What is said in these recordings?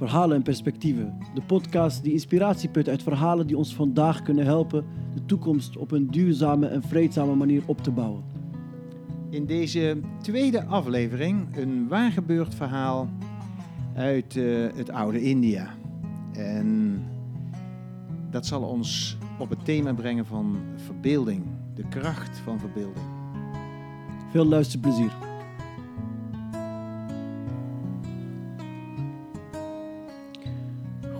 Verhalen en Perspectieven. De podcast die inspiratie put uit verhalen die ons vandaag kunnen helpen de toekomst op een duurzame en vreedzame manier op te bouwen. In deze tweede aflevering een waargebeurd verhaal uit eh, het oude India. En dat zal ons op het thema brengen van verbeelding, de kracht van verbeelding. Veel luisterplezier.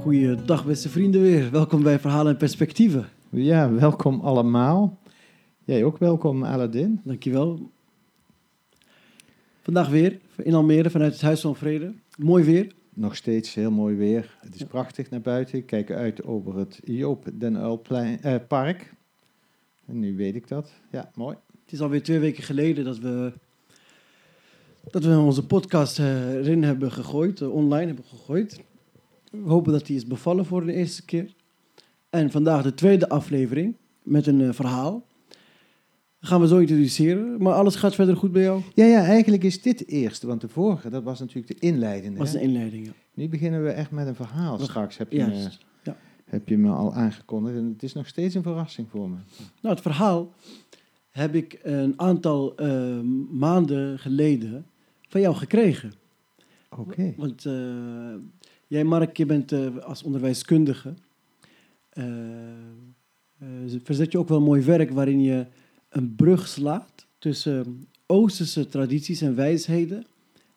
Goeiedag beste vrienden weer. Welkom bij Verhalen en Perspectieven. Ja, welkom allemaal. Jij ook welkom, Aladdin. Dankjewel. Vandaag weer in Almere vanuit het Huis van Vrede. Mooi weer. Nog steeds heel mooi weer. Het is prachtig naar buiten. Ik kijk uit over het Joop den Uilplein, eh, park. En nu weet ik dat. Ja, mooi. Het is alweer twee weken geleden dat we, dat we onze podcast eh, erin hebben gegooid, eh, online hebben gegooid. We hopen dat die is bevallen voor de eerste keer. En vandaag de tweede aflevering met een eh, verhaal. Dat gaan we zo introduceren. Maar alles gaat verder goed bij jou? Ja, ja, eigenlijk is dit de eerste, want de vorige, dat was natuurlijk de inleidende. Dat was de inleiding. ja. Nu beginnen we echt met een verhaal straks, heb je, me. Ja. heb je me al aangekondigd. En het is nog steeds een verrassing voor me. Nou, het verhaal heb ik een aantal eh, maanden geleden van jou gekregen. Oké. Want eh, jij, Mark, je bent eh, als onderwijskundige. eh, verzet je ook wel mooi werk waarin je een brug slaat tussen Oosterse tradities en wijsheden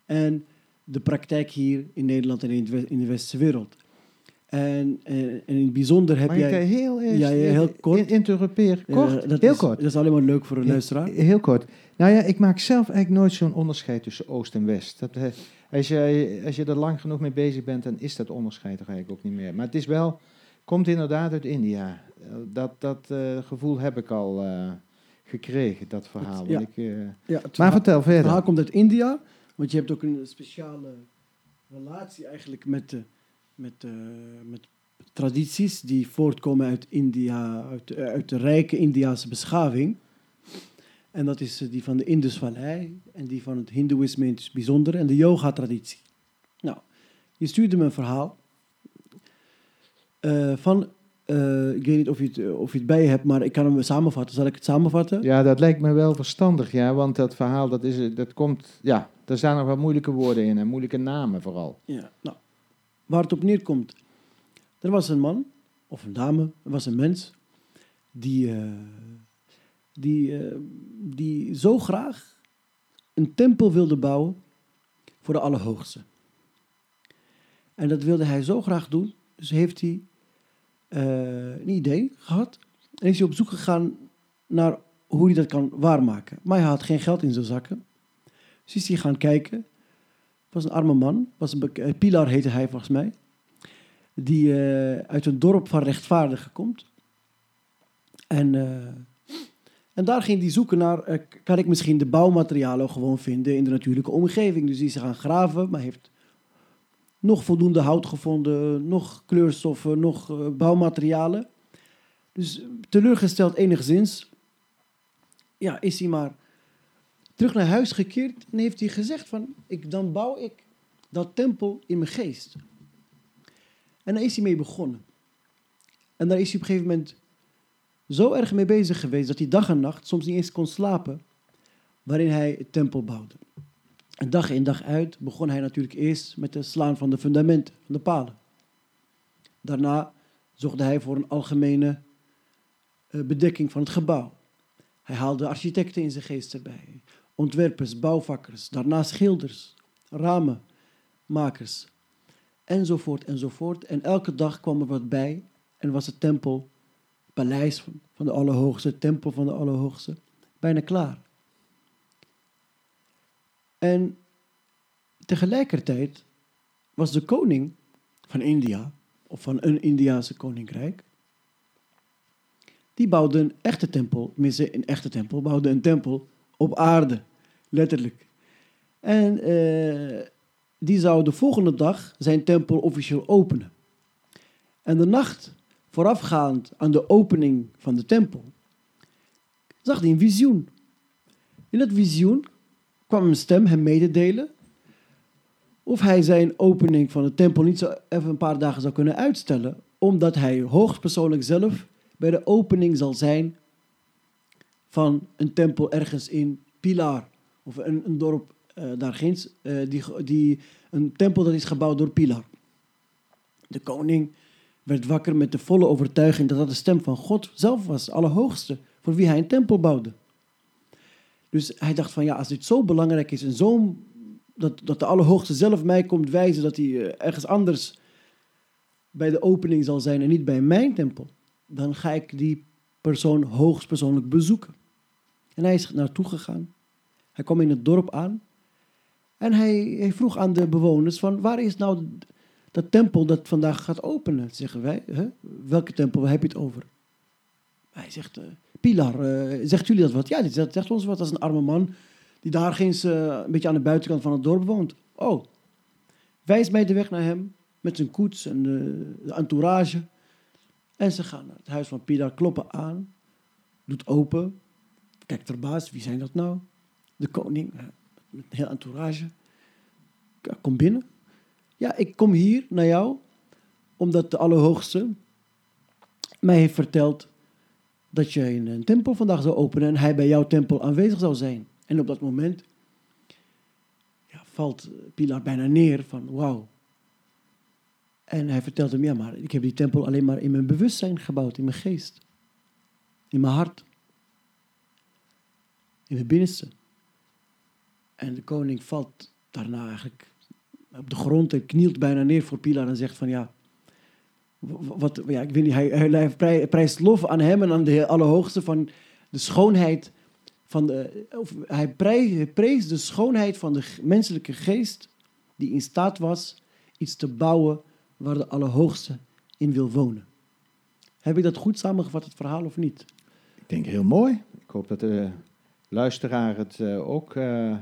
en de praktijk hier in Nederland en in, het we- in de westerse wereld. En, eh, en in het bijzonder heb jij... heel, eerst Ja, ja, heel kort. in- interrumperen? Eh, Kort? heel is, kort. Dat is alleen maar leuk voor een luisteraar. Heel kort. Nou ja, ik maak zelf eigenlijk nooit zo'n onderscheid tussen Oost en West. Dat, als, je, als je er lang genoeg mee bezig bent, dan is dat onderscheid er eigenlijk ook niet meer. Maar het is wel, komt inderdaad uit India. Dat, dat eh, gevoel heb ik al eh, gekregen, dat verhaal. Ja. Ik, eh, Ja, het maar verhaal- vertel Het verhaal verder. komt uit India, want je hebt ook een speciale relatie eigenlijk met, de, met, de, met tradities die voortkomen uit India, uit, de- uit de rijke Indiase beschaving. En dat is eh, die van de Indusvallei en die van het Hindoeïsme in het bijzonder en de yoga-traditie. Nou, je stuurde me een verhaal eh, van, eh, ik weet niet of je, het, of je het bij je hebt, maar ik kan hem samenvatten. Zal ik het samenvatten? Ja, dat lijkt me wel verstandig, ja. Want dat verhaal, dat, is, dat komt... Ja, er staan nog wat moeilijke woorden in en moeilijke namen vooral. Ja, nou, waar het op neerkomt. Er was een man, of een dame, er was een mens, die, die, eh, die zo graag een tempel wilde bouwen voor de Allerhoogste. En dat wilde hij zo graag doen, dus heeft hij eh, een idee gehad en is hij op zoek gegaan naar hoe hij dat kan waarmaken. Maar hij had geen geld in zijn zakken, dus is hij gaan kijken was een arme man, was een eh, Pilar heette hij volgens mij, die uit een dorp van rechtvaardigen komt. En, en daar ging hij zoeken naar, eh, kan ik misschien de bouwmaterialen gewoon vinden in de natuurlijke omgeving. Dus die is gaan graven, maar heeft nog voldoende hout gevonden, nog kleurstoffen, nog eh, bouwmaterialen. Dus teleurgesteld enigszins, ja, is hij maar terug naar huis gekeerd en heeft hij gezegd van, ik, dan bouw ik dat tempel in mijn geest. En daar is hij mee begonnen. En daar is hij op een gegeven moment zo erg mee bezig geweest dat hij dag en nacht soms niet eens kon slapen, waarin hij het tempel bouwde. En dag in dag uit begon hij natuurlijk eerst met het slaan van de fundamenten, van de palen. Daarna zocht hij voor een algemene eh, bedekking van het gebouw. Hij haalde architecten in zijn geest erbij, ontwerpers, bouwvakkers, daarna schilders, ramenmakers, enzovoort, enzovoort. En elke dag kwam er wat bij en was het tempel, paleis van, de Allerhoogste, tempel van de Allerhoogste, bijna klaar. En tegelijkertijd was de koning van India, of van een Indiaanse koninkrijk, die bouwde een echte tempel, tenminste een echte tempel, bouwde een tempel op aarde, letterlijk. En eh, die zou de volgende dag zijn tempel officieel openen. En de nacht voorafgaand aan de opening van de tempel, zag hij een visioen. In dat visioen kwam een stem hem mededelen of hij zijn opening van de tempel niet zo even een paar dagen zou kunnen uitstellen, omdat hij hoogstpersoonlijk zelf bij de opening zal zijn van een tempel ergens in Pilar, of een, een dorp uh, daar ginds, uh, die, die, een tempel dat is gebouwd door Pilar. De koning werd wakker met de volle overtuiging dat dat de stem van God zelf was, Allerhoogste, voor wie hij een tempel bouwde. Dus hij dacht van ja, als dit zo belangrijk is en zo dat, dat de Allerhoogste zelf mij komt wijzen dat hij eh, ergens anders bij de opening zal zijn en niet bij mijn tempel, dan ga ik die persoon hoogstpersoonlijk bezoeken. En hij is naartoe gegaan. Hij kwam in het dorp aan en hij, hij vroeg aan de bewoners van waar is nou dat tempel dat vandaag gaat openen? Zeggen wij, hè? welke tempel heb je het over? Hij zegt, uh, Pilar, uh, zegt jullie dat wat? Ja, dit zegt, ons wat als een arme man die daar ginds uh, een beetje aan de buitenkant van het dorp woont. Oh, wijs mij de weg naar hem met zijn koets en de, entourage. En ze gaan naar het huis van Pilar, kloppen aan, doet open, kijkt verbaasd, wie zijn dat nou? De koning, met een heel entourage. Kom binnen. Ja, ik kom hier naar jou, omdat de Allerhoogste mij heeft verteld dat je een tempel vandaag zou openen en hij bij jouw tempel aanwezig zou zijn. En op dat moment ja, valt Pilar bijna neer van wauw. En hij vertelt hem, ja maar ik heb die tempel alleen maar in mijn bewustzijn gebouwd, in mijn geest. In mijn hart. In mijn binnenste. En de koning valt daarna eigenlijk op de grond en knielt bijna neer voor Pilar en zegt van ja, wat, ja ik weet niet, hij, hij prijst lof aan hem en aan de Allerhoogste van de schoonheid van de, of hij, prees de schoonheid van de menselijke geest die in staat was iets te bouwen waar de Allerhoogste in wil wonen. Heb ik dat goed samengevat, het verhaal, of niet? Ik denk heel mooi. Ik hoop dat de luisteraar het uh, ook uh,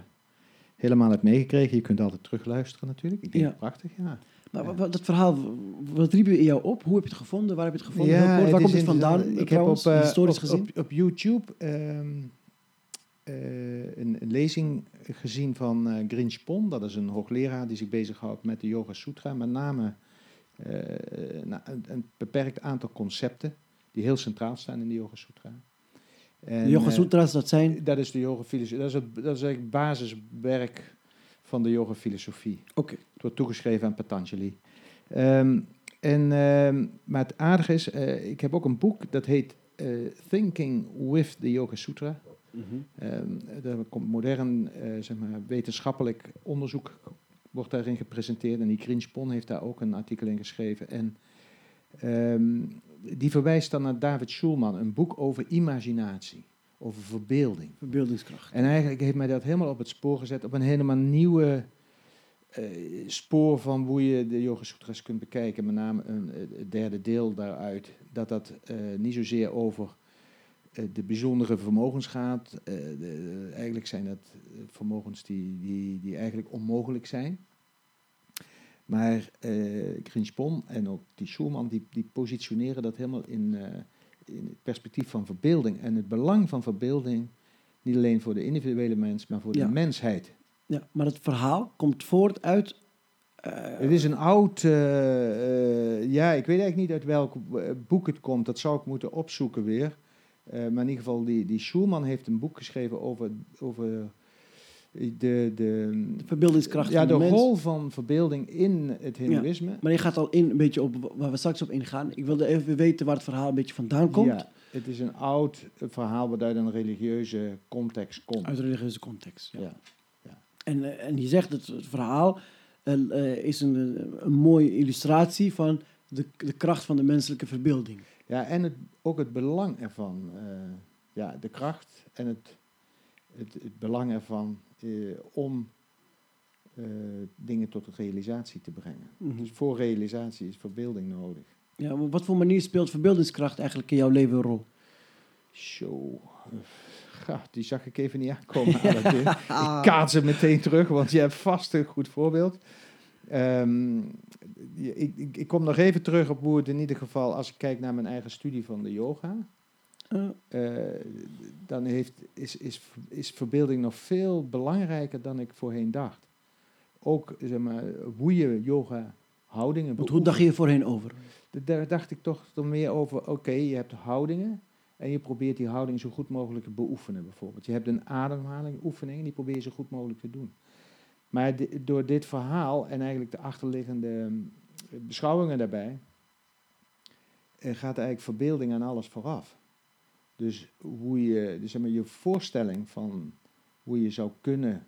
helemaal heeft meegekregen. Je kunt altijd terugluisteren natuurlijk. Ik denk ja. prachtig, ja. Maar wat, dat verhaal, wat riep in jou op? Hoe heb je het gevonden? Waar heb je het gevonden? Ja, waar komt het vandaan? Ik heb op, uh, historisch op, gezien? Op, op YouTube um, uh, een, een, lezing gezien van uh, Grinch Pon. Dat is een hoogleraar die zich bezighoudt met de Yoga Sutra. Met name uh, een, een, beperkt aantal concepten die heel centraal staan in de Yoga Sutra. En, de Yoga Sutras, dat zijn? Dat is de yoga filosofie. Dat is, het, dat is eigenlijk basiswerk van de yoga filosofie. Oké. Okay. Het wordt toegeschreven aan Patanjali. Um, en, um, maar het aardige is, ik heb ook een boek dat heet Thinking with the Yoga Sutra. Mm er komt modern uh, zeg maar, wetenschappelijk onderzoek wordt daarin gepresenteerd. En die Grinspon heeft daar ook een artikel in geschreven. En um, die verwijst dan naar David Schulman, een boek over imaginatie, over verbeelding. Verbeeldingskracht. En eigenlijk heeft mij dat helemaal op het spoor gezet, op een helemaal nieuwe uh, spoor van hoe je de Yoga Sutras kunt bekijken. Met name een, het derde deel daaruit, dat dat uh, niet zozeer over eh, de bijzondere vermogens gaat. Eh, de, eigenlijk zijn dat vermogens die, die, die eigenlijk onmogelijk zijn. Maar uh, eh, Grinspon en ook die Schulman, die, die positioneren dat helemaal in, in het perspectief van verbeelding. En het belang van verbeelding, niet alleen voor de individuele mens, maar voor de mensheid. Ja, maar het verhaal komt voort uit... het is een oud... ja, ik weet eigenlijk niet uit welk boek het komt. Dat zou ik moeten opzoeken weer. Maar in ieder geval, die, die Schulman heeft een boek geschreven over, over de, de, de verbeeldingskracht ja, de, de rol van verbeelding in het hindoeïsme. maar je gaat al in een beetje op waar we straks op ingaan. Ik wilde even weten waar het verhaal een beetje vandaan komt. Ja, het is een oud verhaal wat uit een religieuze context komt. Uit een religieuze context, ja. ja. ja. En, uh, en je zegt dat het verhaal uh, is een, een mooie illustratie van de, de kracht van de menselijke verbeelding. Ja, en het, ook het belang ervan. Uh, ja, de kracht en het, het, het belang ervan uh, om uh, dingen tot realisatie te brengen. Mm -hmm. Dus voor realisatie is verbeelding nodig. Ja, maar wat voor manier speelt verbeeldingskracht eigenlijk in jouw leven een rol? Zo, ja, die zag ik even niet aankomen. ik kaats hem meteen terug, want je hebt vast een goed voorbeeld. Um, ik, ik, ik, kom nog even terug op hoe het in ieder geval, als ik kijk naar mijn eigen studie van de yoga, uh. Uh, dan heeft, is, is, is verbeelding nog veel belangrijker dan ik voorheen dacht. ook zeg maar, hoe je yoga houdingen Want hoe dacht je voorheen over? Daar dacht ik toch dan meer over, oké, je hebt houdingen en je probeert die houding zo goed mogelijk te beoefenen bijvoorbeeld. Je hebt een ademhaling oefening en die probeer je zo goed mogelijk te doen. Maar door dit verhaal en eigenlijk de achterliggende mm, beschouwingen daarbij, eh, gaat eigenlijk verbeelding aan alles vooraf. Dus hoe je, dus zeg maar, je voorstelling van hoe je zou kunnen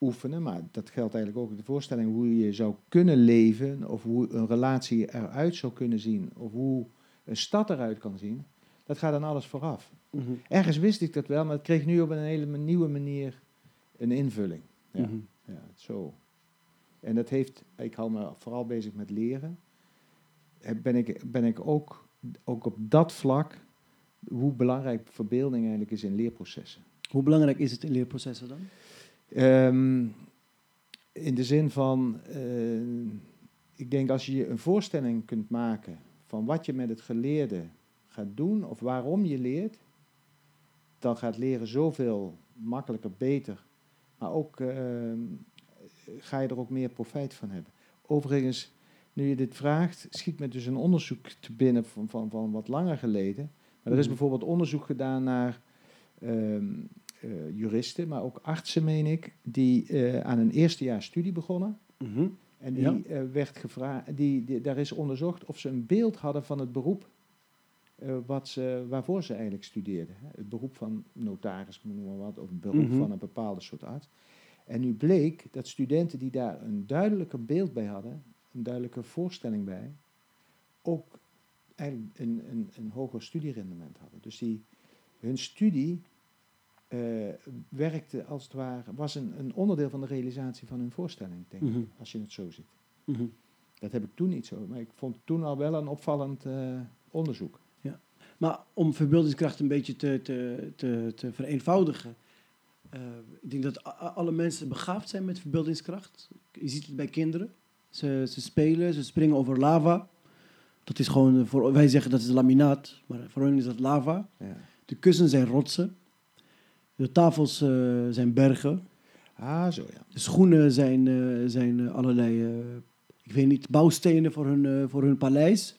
oefenen, maar dat geldt eigenlijk ook de voorstelling hoe je zou kunnen leven, of hoe een relatie eruit zou kunnen zien, of hoe een stad eruit kan zien, dat gaat aan alles vooraf. Mhm. Ergens wist ik dat wel, maar het kreeg nu op een hele nieuwe manier een invulling. Ja. Mhm. Ja, zo. En dat heeft, ik hou me vooral bezig met leren. Ben ik, ben ik ook, ook op dat vlak, hoe belangrijk verbeelding eigenlijk is in leerprocessen. Hoe belangrijk is het in leerprocessen dan? Ehm, in de zin van, eh, ik denk als je je een voorstelling kunt maken van wat je met het geleerde gaat doen of waarom je leert, dan gaat leren zoveel makkelijker, beter. Maar ook ehm, ga je er ook meer profijt van hebben. Overigens, nu je dit vraagt, schiet me dus een onderzoek te binnen van, van, van wat langer geleden. Maar er is Mhm. bijvoorbeeld onderzoek gedaan naar ehm, eh, juristen, maar ook artsen, meen ik, die eh, aan een eerstejaars studie begonnen. Mhm. En die Ja. eh, werd gevraagd, die, die, daar is onderzocht of ze een beeld hadden van het beroep wat ze, waarvoor ze eigenlijk studeerden. Hè. Het beroep van notaris, noem maar wat, of het beroep Mhm. van een bepaalde soort arts. En nu bleek dat studenten die daar een duidelijker beeld bij hadden, een duidelijke voorstelling bij, ook eigenlijk een, een, een hoger studierendement hadden. Dus die, hun studie eh, werkte als het ware, was een, een onderdeel van de realisatie van hun voorstelling, denk ik, Mhm. als je het zo ziet. Mhm. Dat heb ik toen niet zo, maar ik vond toen al wel een opvallend eh, onderzoek. Maar om verbeeldingskracht een beetje te, te, te, te vereenvoudigen. eh, ik denk dat alle mensen begaafd zijn met verbeeldingskracht. Je ziet het bij kinderen. Ze, ze spelen, ze springen over lava. Dat is gewoon, voor, wij zeggen dat is laminaat, maar voor hen is dat lava. Ja. De kussens zijn rotsen. De tafels eh, zijn bergen. Ah, zo ja. De schoenen zijn, eh, zijn eh, allerlei, ik weet niet, bouwstenen voor hun, voor hun paleis.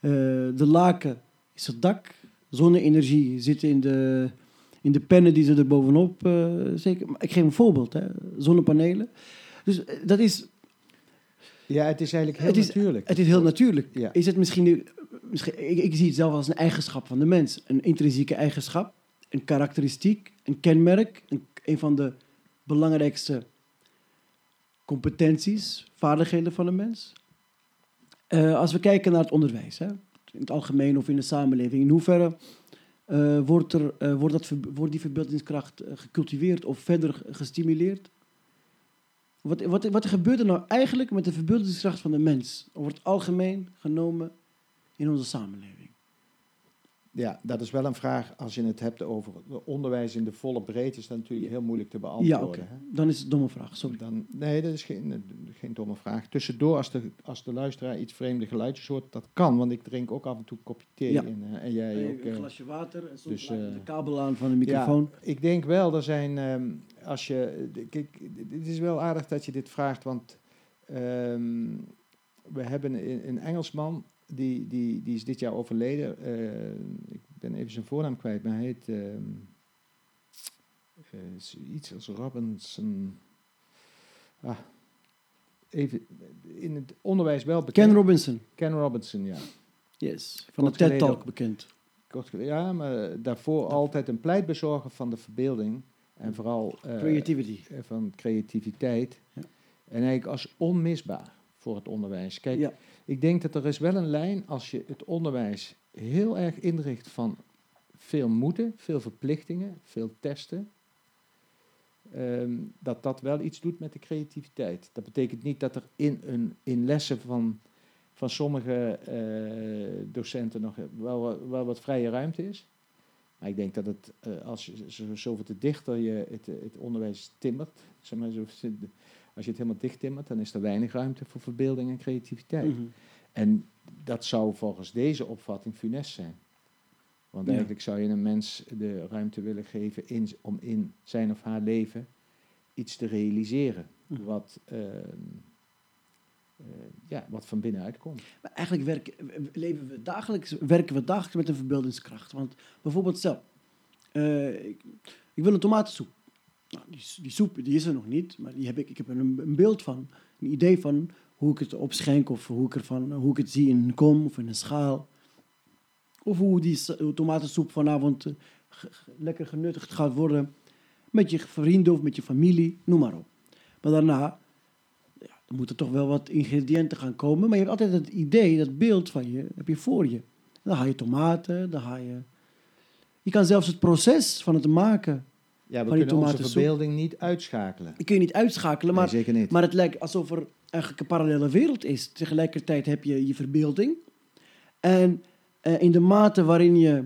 De laken is het dak. Zonne-energie zit in de, in de pennen die ze er bovenop zeker. Maar ik geef een voorbeeld, hè. zonnepanelen. Dus dat is, Ja, het is eigenlijk heel Het is- natuurlijk. het is heel natuurlijk. Ja. Is het misschien, misschien ik, ik zie het zelf als een eigenschap van de mens. Een intrinsieke eigenschap, een karakteristiek, een kenmerk. Een, een van de belangrijkste competenties, vaardigheden van de mens. Eh, als we kijken naar het onderwijs, hè, in het algemeen of in de samenleving, in hoeverre eh, wordt, er, eh, wordt, dat, wordt die verbeeldingskracht gecultiveerd of verder gestimuleerd? Wat, wat, wat gebeurt er nou eigenlijk met de verbeeldingskracht van de mens over het algemeen genomen in onze samenleving? Ja, dat is wel een vraag als je het hebt over onderwijs in de volle breedte, is dat natuurlijk heel moeilijk te beantwoorden. ja. Dan is het een domme vraag, sorry. Dan, nee, dat is geen, geen domme vraag. Tussendoor, als de, als de luisteraar iets vreemde geluidjes hoort, dat kan, want ik drink ook af en toe een kopje thee. Ja. En, eh, en jij ook. een eh. glasje water en soms dus, eh, de kabel aan van de microfoon. Ja, ik denk wel, er zijn, ehm, als je, kijk, het is wel aardig dat je dit vraagt, want ehm, we hebben een, een Engelsman, die, die, die is dit jaar overleden. Eh, ik ben even zijn voornaam kwijt, maar hij heet ehm, eh, iets als Robinson. Ah, even, in het onderwijs wel bekend. Ken Robinson, Ken Robinson, ja. yes, van de Kort TED Talk bekend. Kort geleden, ja, maar daarvoor altijd een pleitbezorger van de verbeelding. En vooral eh, Creativity. van creativiteit. Ja. En eigenlijk als onmisbaar voor het onderwijs. Kijk, Ja. Ik denk dat er is wel een lijn als je het onderwijs heel erg inricht van veel moeten, veel verplichtingen, veel testen. ehm, dat dat wel iets doet met de creativiteit. Dat betekent niet dat er in, een, in lessen van, van sommige eh, docenten nog wel, wel wat vrije ruimte is. Maar ik denk dat het, eh, als je zo- zoveel te dichter je het, het onderwijs timmert, zeg maar, als je het helemaal dicht timmert, dan is er weinig ruimte voor verbeelding en creativiteit. Mhm. En dat zou volgens deze opvatting funest zijn. Want Ja. eigenlijk zou je een mens de ruimte willen geven in, om in zijn of haar leven iets te realiseren. Mhm. wat, ehm, eh, ja, wat van binnenuit komt. Maar eigenlijk werken, leven we dagelijks, werken we dagelijks met een verbeeldingskracht. Want bijvoorbeeld stel, eh, ik, wil een tomatensoep. Nou, die, die soep die is er nog niet, maar die heb ik, ik heb er een, een beeld van, een idee van hoe ik het opschenk of hoe ik, ervan, hoe ik het zie in een kom of in een schaal. Of hoe die tomatensoep vanavond eh, lekker genuttigd gaat worden met je vrienden of met je familie, noem maar op. Maar daarna er moeten toch wel wat ingrediënten gaan komen. Maar je hebt altijd het idee, dat beeld van je, heb je voor je. Dan haal je tomaten, dan haal je... Je kan zelfs het proces van het maken, Ja, we kunnen onze verbeelding niet uitschakelen. die kun je niet uitschakelen. Maar, nee, zeker niet. maar het lijkt alsof er eigenlijk een parallele wereld is. Tegelijkertijd heb je je verbeelding. En eh, in de mate waarin je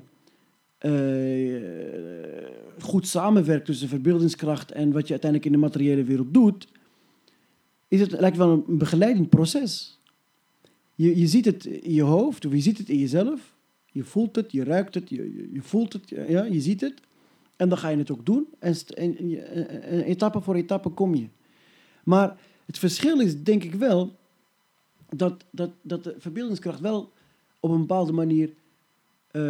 eh, goed samenwerkt tussen verbeeldingskracht en wat je uiteindelijk in de materiële wereld doet, is het lijkt wel een begeleidend proces. Je, je ziet het in je hoofd, of je ziet het in jezelf. Je voelt het, je ruikt het, je, je, voelt het, ja, je ziet het. En dan ga je het ook doen. En, en, etappe voor etappe kom je. Maar het verschil is denk ik wel dat, dat, dat de verbeeldingskracht wel op een bepaalde manier eh,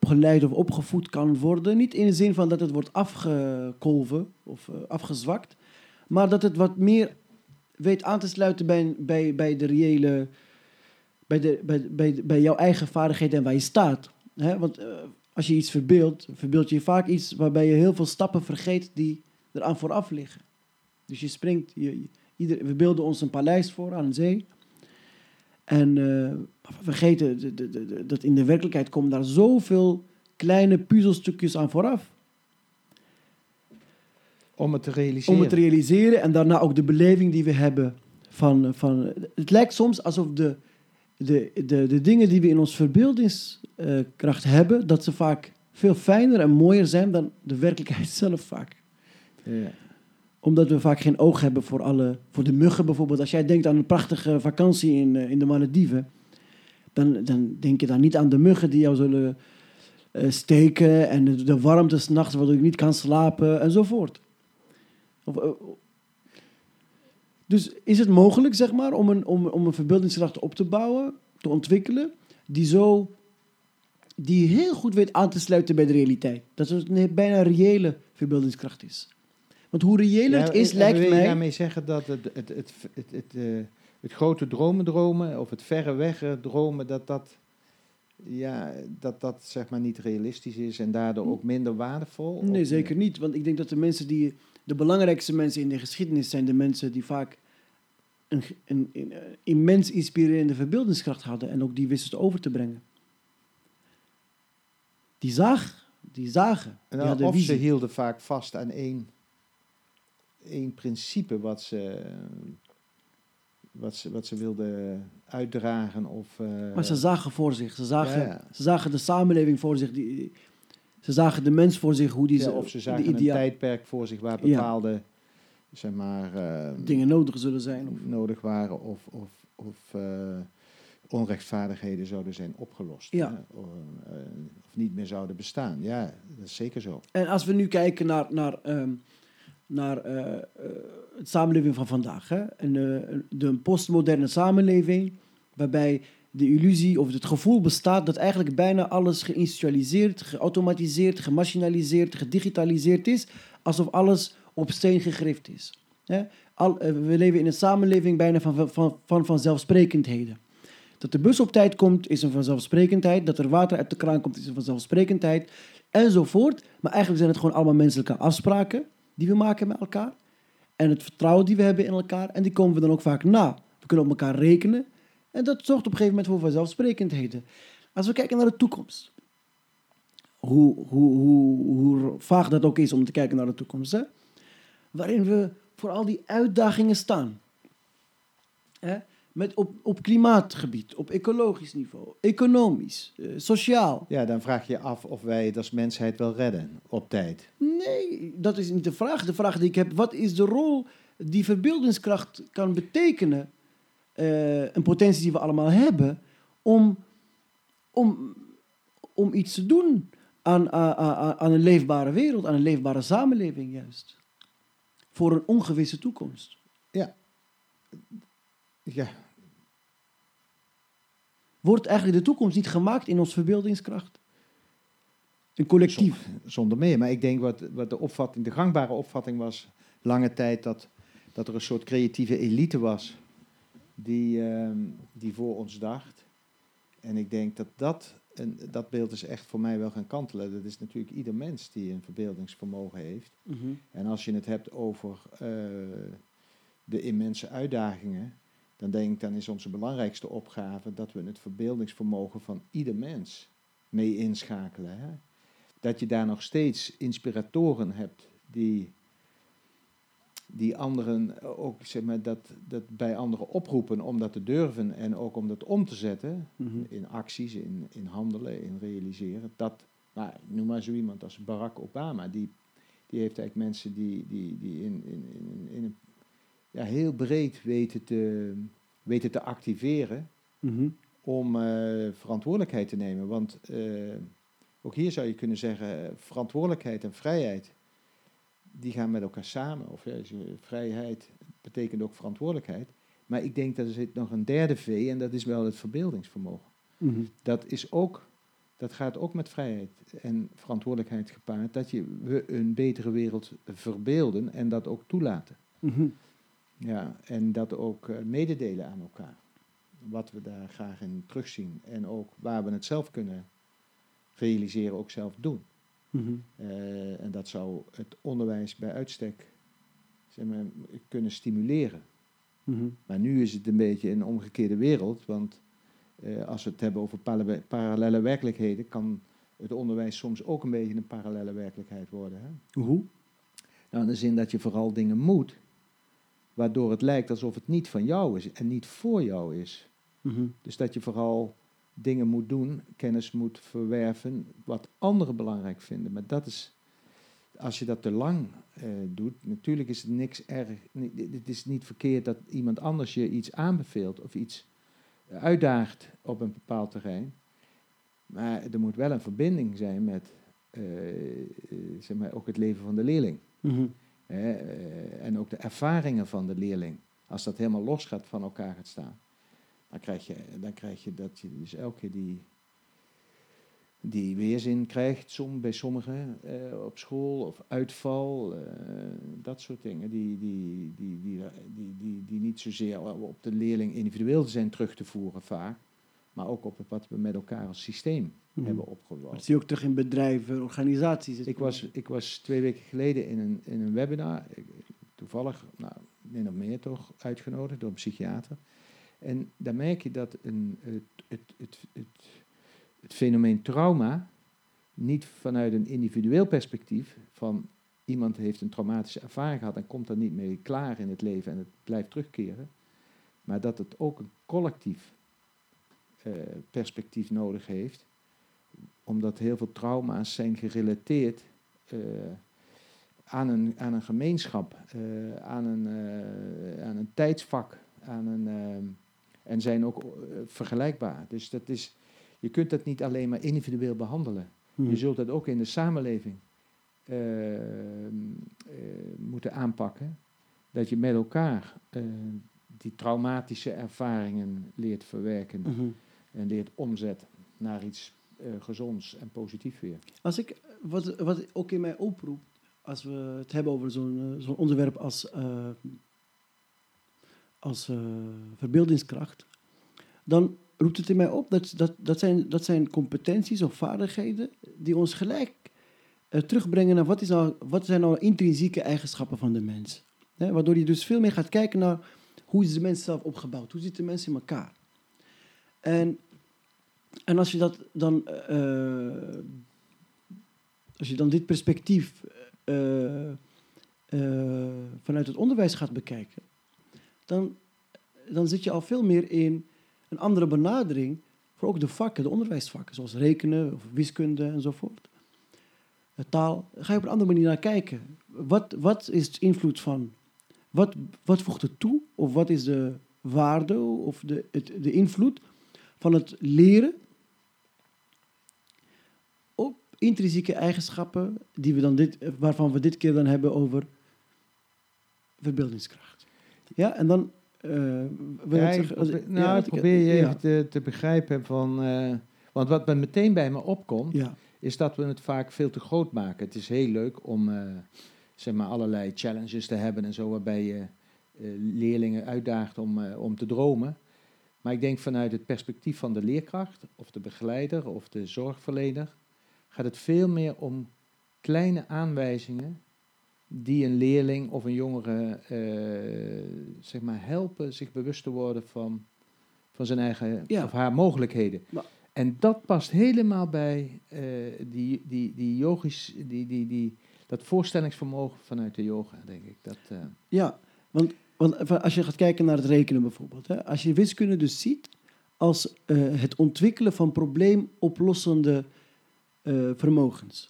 opgeleid of opgevoed kan worden. Niet in de zin van dat het wordt afgekolven of eh, afgezwakt, maar dat het wat meer weet aan te sluiten bij, bij, bij de reële, bij, de, bij, bij, bij jouw eigen vaardigheden en waar je staat. Want eh, als je iets verbeeldt, verbeeld je vaak iets waarbij je heel veel stappen vergeet die eraan vooraf liggen. Dus je springt, je, ieder, we beelden ons een paleis voor aan een zee. En eh, vergeten de- de- de- de- dat in de werkelijkheid komen daar zoveel kleine puzzelstukjes aan vooraf. Om het te realiseren. Om het te realiseren en daarna ook de beleving die we hebben. Van, van, het lijkt soms alsof de, de, de, de dingen die we in ons verbeeldingskracht hebben, dat ze vaak veel fijner en mooier zijn dan de werkelijkheid zelf vaak. Ja. Omdat we vaak geen oog hebben voor, alle, voor de muggen bijvoorbeeld. Als jij denkt aan een prachtige vakantie in, eh, in de Malediven, dan, dan denk je dan niet aan de muggen die jou zullen eh, steken en de, de warmte s'nachts waardoor je niet kan slapen enzovoort. Eh, dus is het mogelijk, zeg maar, om een, om, om een verbeeldingskracht op te bouwen, te ontwikkelen, die zo die heel goed weet aan te sluiten bij de realiteit. Dat het een bijna reële verbeeldingskracht is. Want hoe reëler Ja, het is, en lijkt wil je mij... daarmee zeggen dat het, het, het, het, het, eh, het grote dromen dromen, of het verre weg eh, dromen, dat dat, ja, dat dat zeg maar niet realistisch is en daardoor ook minder waardevol? Nee, Of- zeker niet. Want ik denk dat de mensen die... De belangrijkste mensen in de geschiedenis zijn de mensen die vaak een, een, een, een immens inspirerende verbeeldingskracht hadden en ook die wisten over te brengen. Die zag, die zagen, die Nou, hadden of ze hielden vaak vast aan één, één principe wat ze, wat, ze, wat ze wilden uitdragen. Of, eh, Maar ze zagen voor zich, ze zagen, Ja. Ze zagen de samenleving voor zich, die, ze zagen de mens voor zich, hoe die ja, ze, of ze zagen een tijdperk voor zich waar Ja. bepaalde zeg maar, eh, dingen nodig zullen zijn. Of, nodig waren of, of, of eh, onrechtvaardigheden zouden zijn opgelost. Ja. Of, of niet meer zouden bestaan. Ja, dat is zeker zo. En als we nu kijken naar, naar, ehm, naar eh, eh, het samenleving van vandaag, hè? Eh, de postmoderne samenleving, waarbij de illusie of het gevoel bestaat dat eigenlijk bijna alles geïndustrialiseerd, geautomatiseerd, gemachinaliseerd, gedigitaliseerd is, alsof alles op steen gegrift is. Hè? Al, eh, we leven in een samenleving bijna van, van, van vanzelfsprekendheden. Dat de bus op tijd komt, is een vanzelfsprekendheid. Dat er water uit de kraan komt, is een vanzelfsprekendheid. Enzovoort. Maar eigenlijk zijn het gewoon allemaal menselijke afspraken die we maken met elkaar. En het vertrouwen die we hebben in elkaar. En die komen we dan ook vaak na. We kunnen op elkaar rekenen. En dat zorgt op een gegeven moment voor vanzelfsprekendheden. Als we kijken naar de toekomst. Hoe, hoe, hoe, hoe vaag dat ook is om te kijken naar de toekomst. Hè? Waarin we voor al die uitdagingen staan. Hè? Met op, op klimaatgebied, op ecologisch niveau, economisch, eh, sociaal. Ja, dan vraag je je af of wij het als mensheid wel redden op tijd. Nee, dat is niet de vraag. De vraag die ik heb, wat is de rol die verbeeldingskracht kan betekenen, eh, een potentie die we allemaal hebben, om, om, om iets te doen aan, aan aan een leefbare wereld, aan een leefbare samenleving juist. Voor een ongewisse toekomst. Ja, Wordt eigenlijk de toekomst niet gemaakt in ons verbeeldingskracht? Een collectief. zonder meer. Maar ik denk wat, wat de opvatting, de gangbare opvatting was lange tijd dat, dat er een soort creatieve elite was die, ehm, die voor ons dacht. En ik denk dat dat, een, dat beeld is echt voor mij wel gaan kantelen. Dat is natuurlijk ieder mens die een verbeeldingsvermogen heeft. Mhm. En als je het hebt over eh, de immense uitdagingen, dan denk ik dan is onze belangrijkste opgave dat we het verbeeldingsvermogen van ieder mens mee inschakelen. Hè? Dat je daar nog steeds inspiratoren hebt die, die anderen ook zeg maar, dat, dat bij anderen oproepen om dat te durven en ook om dat om te zetten Mhm. in acties, in, in handelen, in realiseren. Dat, nou, noem maar zo iemand als Barack Obama, die, die heeft eigenlijk mensen die, die, die in, in, in, in een, ja, heel breed weten te, weten te activeren Mhm. om eh, verantwoordelijkheid te nemen. Want eh, ook hier zou je kunnen zeggen, eh, verantwoordelijkheid en vrijheid, die gaan met elkaar samen. Of ja, als je- vrijheid betekent ook verantwoordelijkheid. Maar ik denk dat er zit nog een derde V en dat is wel het verbeeldingsvermogen. Mhm. Dat is ook, dat gaat ook met vrijheid en verantwoordelijkheid gepaard, dat je, we een betere wereld verbeelden en dat ook toelaten. Mhm. Ja, en dat ook eh, mededelen aan elkaar. Wat we daar graag in terugzien. En ook waar we het zelf kunnen realiseren, ook zelf doen. Mhm. Eh, en dat zou het onderwijs bij uitstek zeg maar, kunnen stimuleren. Mhm. Maar nu is het een beetje een omgekeerde wereld. Want eh, als we het hebben over parallele- parallele werkelijkheden, kan het onderwijs soms ook een beetje een parallele werkelijkheid worden. Hè? Hoe? Nou, in de zin dat je vooral dingen moet, waardoor het lijkt alsof het niet van jou is en niet voor jou is. Mhm. Dus dat je vooral dingen moet doen, kennis moet verwerven, wat anderen belangrijk vinden. Maar dat is, als je dat te lang eh, doet, natuurlijk is het niks erg. Het is niet verkeerd dat iemand anders je iets aanbeveelt of iets uitdaagt op een bepaald terrein. Maar er moet wel een verbinding zijn met eh, eh, zeg maar, ook het leven van de leerling. Mhm. Eh, en ook de ervaringen van de leerling. Als dat helemaal los gaat van elkaar gaat staan. Dan krijg je, dan krijg je dat je dus elke keer die, die weerzin krijgt som, bij sommigen eh, op school. Of uitval, eh, dat soort dingen. Die, die, die, die, die, die, die niet zozeer op de leerling individueel zijn terug te voeren vaak. Maar ook op wat we met elkaar als systeem Mhm. hebben Dat opgebouwd. zie je ook terug in bedrijven, organisaties. Ik was, ik was twee weken geleden in een, in een webinar, toevallig, nou, min of meer toch, uitgenodigd door een psychiater. En daar merk je dat een, het, het, het, het, het fenomeen trauma niet vanuit een individueel perspectief van iemand heeft een traumatische ervaring gehad en komt er niet mee klaar in het leven en het blijft terugkeren, maar dat het ook een collectief perspectief nodig heeft omdat heel veel trauma's zijn gerelateerd eh, aan, een, aan een gemeenschap, eh, aan, een, eh, aan een tijdsvak, aan een, en zijn ook eh, vergelijkbaar. Dus dat is, je kunt dat niet alleen maar individueel behandelen. Mhm. Je zult dat ook in de samenleving eh, eh, moeten aanpakken. Dat je met elkaar eh, die traumatische ervaringen leert verwerken Mhm. En leert omzetten naar iets eh, gezonds en positief weer. Als ik, wat, wat ook in mij oproept, als we het hebben over zo'n eh, zo'n onderwerp als, eh, als verbeeldingskracht, dan roept het in mij op dat, dat, dat, zijn, dat zijn competenties of vaardigheden die ons gelijk terugbrengen naar wat, is nou, wat zijn nou intrinsieke eigenschappen van de mens. Waardoor je dus veel meer gaat kijken naar hoe is de mens zelf opgebouwd, hoe zit de mens in elkaar. En, en als je dat dan eh, als je dan dit perspectief eh, eh, vanuit het onderwijs gaat bekijken, dan, dan zit je al veel meer in een andere benadering voor ook de vakken, de onderwijsvakken, zoals rekenen of wiskunde enzovoort. Taal, ga je op een andere manier naar kijken. Wat, wat is het invloed van? Wat, wat voegt het toe? Of wat is de waarde of de, het, de invloed van het leren op intrinsieke eigenschappen die we dan dit, waarvan we dit keer dan hebben over verbeeldingskracht. Ja, en dan eh, Ja, ik probeer, nou, ja, probeer je ja, even te, te begrijpen van... eh, want wat me meteen bij me opkomt, is dat we het vaak veel te groot maken. Het is heel leuk om eh, zeg maar allerlei challenges te hebben en zo, waarbij je leerlingen uitdaagt om, om te dromen. Maar ik denk vanuit het perspectief van de leerkracht, of de begeleider, of de zorgverlener, gaat het veel meer om kleine aanwijzingen die een leerling of een jongere eh, zeg maar helpen zich bewust te worden van, van zijn eigen Ja. of haar mogelijkheden. Maar- En dat past helemaal bij eh, die, die, die yogisch, die, die, die, dat voorstellingsvermogen vanuit de yoga, denk ik. Dat, eh, ja want, want even als je gaat kijken naar het rekenen bijvoorbeeld. Hè, als je wiskunde dus ziet als eh, het ontwikkelen van probleemoplossende eh, vermogens.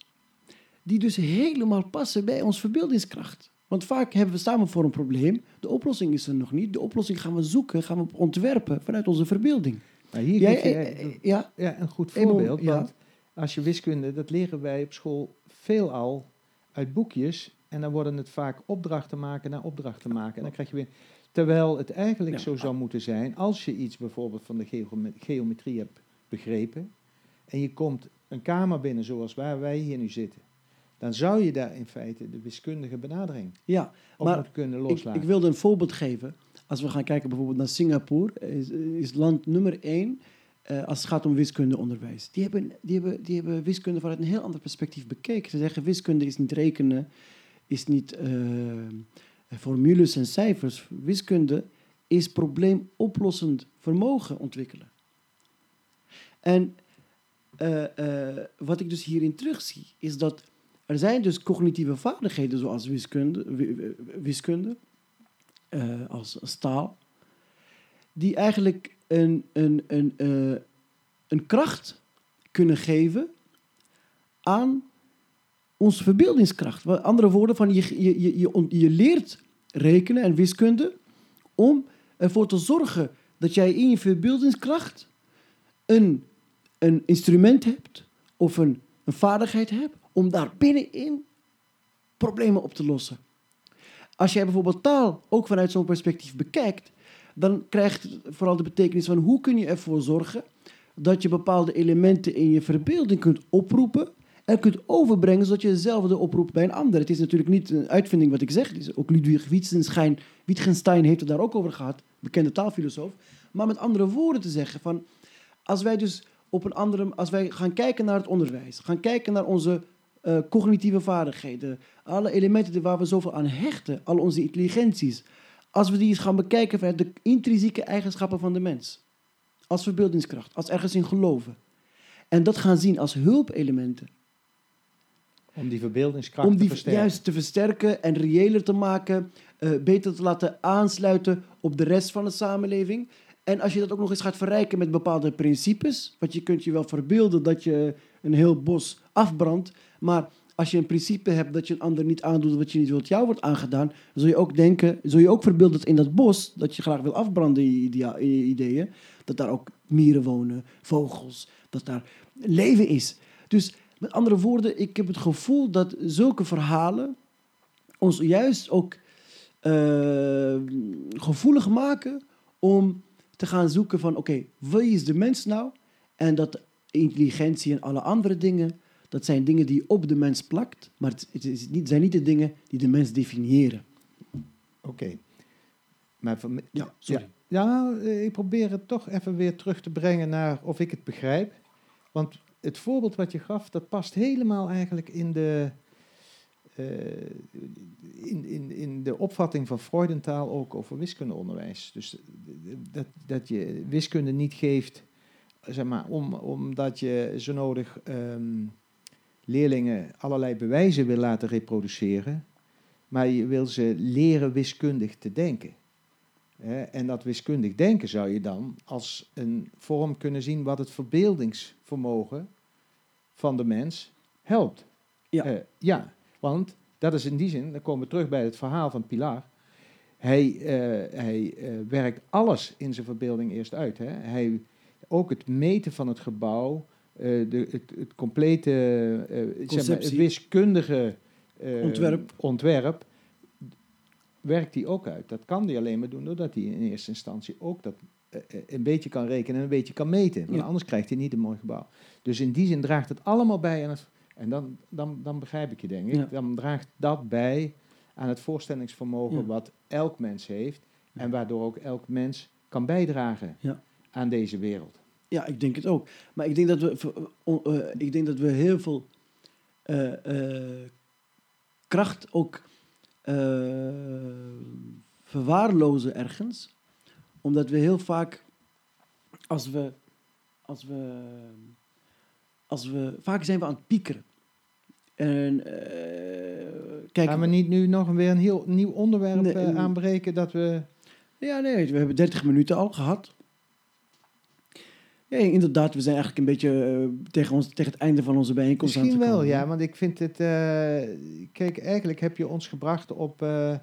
Die dus helemaal passen bij ons verbeeldingskracht. Want vaak hebben we staan we voor een probleem. De oplossing is er nog niet. De oplossing gaan we zoeken, gaan we ontwerpen vanuit onze verbeelding. maar hier Jij, geef je eh, eh, ja, ja, een goed voorbeeld. ja. Want als je wiskunde, dat leren wij op school veelal uit boekjes. En dan worden het vaak opdrachten maken naar opdrachten maken. En dan krijg je weer... Terwijl het eigenlijk Ja. zo zou moeten zijn, als je iets bijvoorbeeld van de geome- geometrie hebt begrepen, en je komt een kamer binnen zoals waar wij hier nu zitten, dan zou je daar in feite de wiskundige benadering ja. op Maar moeten kunnen Ik, loslaten. ik wilde een voorbeeld geven. Als we gaan kijken bijvoorbeeld naar Singapore, is, is land nummer één eh, als het gaat om wiskundeonderwijs. Die hebben, die, hebben, die hebben wiskunde vanuit een heel ander perspectief bekeken. Ze zeggen wiskunde is niet rekenen, is niet eh, formules en cijfers. Wiskunde is probleemoplossend vermogen ontwikkelen. En eh, wat ik dus hierin terugzie, is dat er zijn dus cognitieve vaardigheden zoals wiskunde, wi- wi- wiskunde als, als taal, die eigenlijk een, een, een, eh, een kracht kunnen geven aan onze verbeeldingskracht. Andere woorden, van je, je, je, je, je leert rekenen en wiskunde om ervoor te zorgen dat jij in je verbeeldingskracht een, een instrument hebt of een, een vaardigheid hebt om daar binnenin problemen op te lossen. Als jij bijvoorbeeld taal ook vanuit zo'n perspectief bekijkt, dan krijgt het vooral de betekenis van hoe kun je ervoor zorgen dat je bepaalde elementen in je verbeelding kunt oproepen en kunt overbrengen zodat je hetzelfde oproept bij een ander. Het is natuurlijk niet een uitvinding wat ik zeg. Ook Ludwig Wittgenstein, Wittgenstein heeft het daar ook over gehad, bekende taalfilosoof. Maar met andere woorden te zeggen van, als wij dus op een andere, als wij gaan kijken naar het onderwijs, gaan kijken naar onze eh, cognitieve vaardigheden, alle elementen waar we zoveel aan hechten, al onze intelligenties, als we die eens gaan bekijken vanuit de intrinsieke eigenschappen van de mens, als verbeeldingskracht, als ergens in geloven, en dat gaan zien als hulpelementen, om die verbeeldingskracht om te die versterken. juist te versterken en reëler te maken, eh, beter te laten aansluiten op de rest van de samenleving. En als je dat ook nog eens gaat verrijken met bepaalde principes, want je kunt je wel verbeelden dat je een heel bos afbrandt, maar als je een principe hebt dat je een ander niet aandoet wat je niet wilt jou wordt aangedaan, zul je ook denken, zul je ook verbeelden in dat bos, dat je graag wil afbranden ideeën, dat daar ook mieren wonen, vogels, dat daar leven is. Dus met andere woorden, ik heb het gevoel dat zulke verhalen ons juist ook eh, gevoelig maken om te gaan zoeken van oké, wie is de mens nou? En dat intelligentie en alle andere dingen, dat zijn dingen die op de mens plakt, maar het, is niet, zijn niet de dingen die de mens definiëren. Oké. Maar van, Ja, sorry. Ja, ja, eh, ik probeer het toch even weer terug te brengen naar of ik het begrijp. Want het voorbeeld wat je gaf, dat past helemaal eigenlijk in de, eh, in, in, in de opvatting van Freudentaal ook over wiskundeonderwijs. Dus dat, dat je wiskunde niet geeft, zeg maar, om, omdat je zo nodig ehm, leerlingen allerlei bewijzen wil laten reproduceren, maar je wil ze leren wiskundig te denken. En dat wiskundig denken zou je dan als een vorm kunnen zien wat het verbeeldingsvermogen van de mens helpt. Ja. Eh, ja, want dat is in die zin, dan komen we terug bij het verhaal van Pilar. Hij, eh, hij eh, werkt alles in zijn verbeelding eerst uit. Hè. Hij, ook het meten van het gebouw, de, het, het complete eh, zeg maar, het Conceptie. wiskundige eh, Ontwerp. ontwerp werkt hij ook uit. Dat kan hij alleen maar doen doordat hij in eerste instantie ook dat eh, eh, een beetje kan rekenen en een beetje kan meten. Want Ja. anders krijgt hij niet een mooi gebouw. Dus in die zin draagt het allemaal bij aan het. En dan, dan, dan begrijp ik je, denk ik. Ja. Dan draagt dat bij aan het voorstellingsvermogen Ja. wat elk mens heeft. En waardoor ook elk mens kan bijdragen aan deze wereld. Ja, ik denk het ook. Maar ik denk dat we, eh, ik denk dat we heel veel eh, eh, kracht ook verwaarlozen ergens. Omdat we heel vaak, als we, als we, als we, vaak zijn we aan het piekeren. En kijk, Gaan we niet nu nog weer een heel nieuw onderwerp Nee, aanbreken dat we... Ja, nee, we hebben 30 minuten al gehad. Ja, inderdaad, we zijn eigenlijk een beetje eh, tegen, ons, tegen het einde van onze bijeenkomst aan Misschien te wel, komen. ja, want ik vind het... eh, kijk, eigenlijk heb je ons gebracht op... eh,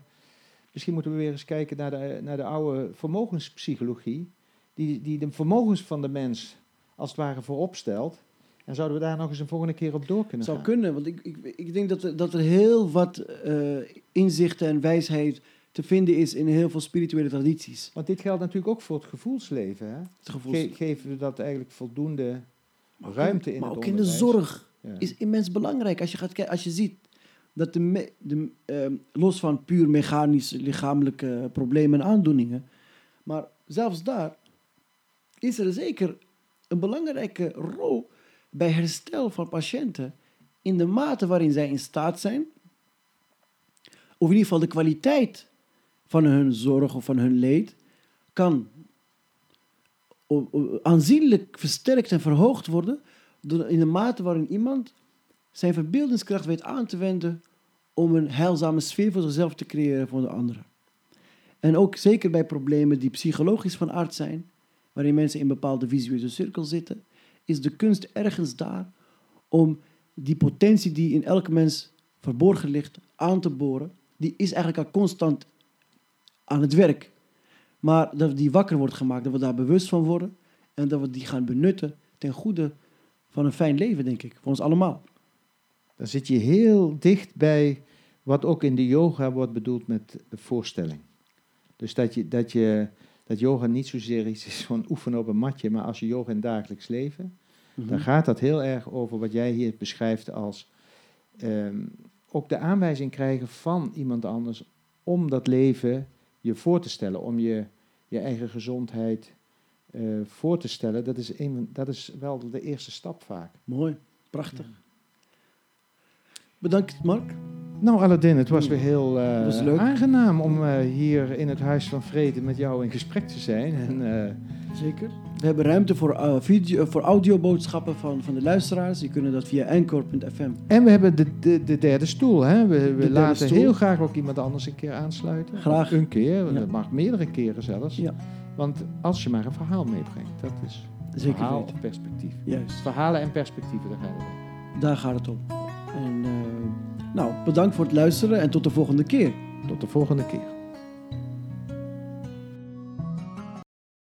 misschien moeten we weer eens kijken naar de, naar de oude vermogenspsychologie. Die, die de vermogens van de mens als het ware voorop stelt. En zouden we daar nog eens een volgende keer op door kunnen zou gaan? kunnen, want ik, ik, ik denk dat er, dat er heel wat inzichten en wijsheid te vinden is in heel veel spirituele tradities. Want dit geldt natuurlijk ook voor het gevoelsleven. Hè? Het gevoels- Ge- geven we dat eigenlijk voldoende maar ruimte in Maar het ook in de zorg Ja. is immens belangrijk. Als je, gaat kijken, als je ziet dat de, me- de, ehm, los van puur mechanische lichamelijke problemen en aandoeningen, maar zelfs daar is er zeker een belangrijke rol bij herstel van patiënten in de mate waarin zij in staat zijn, of in ieder geval de kwaliteit van hun zorg of van hun leed, kan aanzienlijk versterkt en verhoogd worden in de mate waarin iemand zijn verbeeldingskracht weet aan te wenden om een heilzame sfeer voor zichzelf te creëren voor de anderen. En ook zeker bij problemen die psychologisch van aard zijn, waarin mensen in bepaalde visuele cirkels zitten, is de kunst ergens daar om die potentie die in elke mens verborgen ligt aan te boren. Die is eigenlijk al constant aan het werk. Maar dat die wakker wordt gemaakt, dat we daar bewust van worden en dat we die gaan benutten ten goede van een fijn leven, denk ik, voor ons allemaal. Dan zit je heel dicht bij wat ook in de yoga wordt bedoeld met voorstelling. Dus dat, je, dat, je, dat yoga niet zozeer iets is van oefenen op een matje, maar als je yoga in het dagelijks leven, dan gaat dat heel erg over wat jij hier beschrijft als ehm, ook de aanwijzing krijgen van iemand anders om dat leven je voor te stellen, om je, je eigen gezondheid eh, voor te stellen. Dat is, een, dat is wel de eerste stap vaak. Mooi, prachtig. Bedankt, Mark. Nou, Aladdin, het was weer heel eh, Was aangenaam om eh, hier in het Huis van Vrede met jou in gesprek te zijn. En, eh, Zeker. We hebben ruimte voor, video, voor audioboodschappen van, van de luisteraars. Die kunnen dat via anchor.fm. en we hebben de, de, de derde stoel. Hè? We, we laten stoel. heel graag ook iemand anders een keer aansluiten. Graag. Een keer, Ja. dat mag meerdere keren zelfs. Ja. Want als je maar een verhaal meebrengt, dat is Zeker verhaal weten. perspectief. Juist, Verhalen en perspectieven, daar gaan we mee. daar gaat het om. En, nou, bedankt voor het luisteren en tot de volgende keer. Tot de volgende keer.